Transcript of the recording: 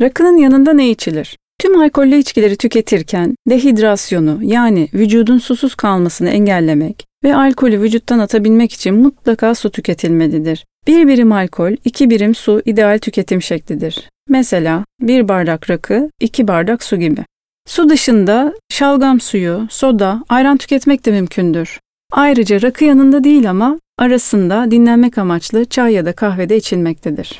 Rakının yanında ne içilir? Tüm alkollü içkileri tüketirken dehidrasyonu yani vücudun susuz kalmasını engellemek ve alkolü vücuttan atabilmek için mutlaka su tüketilmelidir. Bir birim alkol, iki birim su ideal tüketim şeklidir. Mesela bir bardak rakı, iki bardak su gibi. Su dışında şalgam suyu, soda, ayran tüketmek de mümkündür. Ayrıca rakı yanında değil ama arasında dinlenmek amaçlı çay ya da kahve de içilmektedir.